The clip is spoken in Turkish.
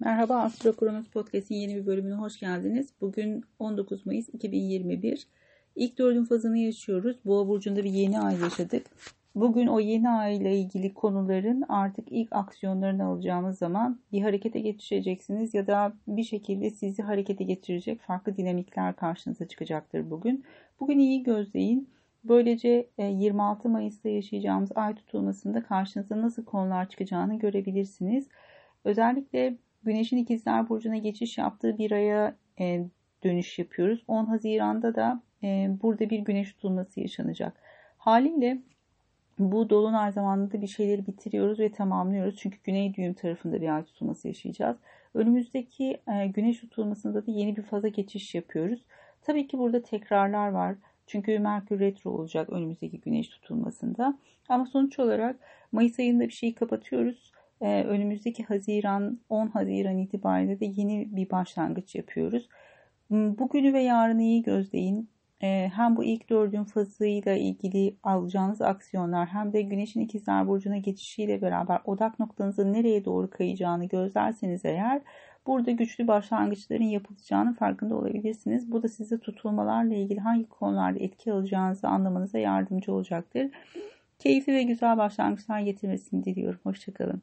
Merhaba Astro Kronos Podcast'in yeni bir bölümüne hoş geldiniz. Bugün 19 Mayıs 2021. İlk dördün fazını yaşıyoruz. Boğa burcunda bir yeni ay yaşadık. Bugün o yeni ay ile ilgili konuların artık ilk aksiyonlarını alacağımız zaman bir harekete geçeceksiniz ya da bir şekilde sizi harekete geçirecek farklı dinamikler karşınıza çıkacaktır bugün. Bugün iyi gözleyin. Böylece 26 e, Mayıs'ta yaşayacağımız ay tutulmasında karşınıza nasıl konular çıkacağını görebilirsiniz. Özellikle Güneşin ikizler burcuna geçiş yaptığı bir aya e, dönüş yapıyoruz. 10 Haziran'da da e, burada bir güneş tutulması yaşanacak. Haliyle bu dolunay zamanında bir şeyleri bitiriyoruz ve tamamlıyoruz. Çünkü güney düğüm tarafında bir ay tutulması yaşayacağız. Önümüzdeki e, güneş tutulmasında da yeni bir faza geçiş yapıyoruz. Tabii ki burada tekrarlar var. Çünkü Merkür retro olacak önümüzdeki güneş tutulmasında. Ama sonuç olarak Mayıs ayında bir şeyi kapatıyoruz e, önümüzdeki Haziran 10 Haziran itibariyle de yeni bir başlangıç yapıyoruz. Hmm, bugünü ve yarını iyi gözleyin. E, hem bu ilk dördün fazıyla ilgili alacağınız aksiyonlar hem de Güneş'in ikizler burcuna geçişiyle beraber odak noktanızın nereye doğru kayacağını gözlerseniz eğer burada güçlü başlangıçların yapılacağını farkında olabilirsiniz. Bu da size tutulmalarla ilgili hangi konularda etki alacağınızı anlamanıza yardımcı olacaktır. Keyifli ve güzel başlangıçlar getirmesini diliyorum. Hoşçakalın.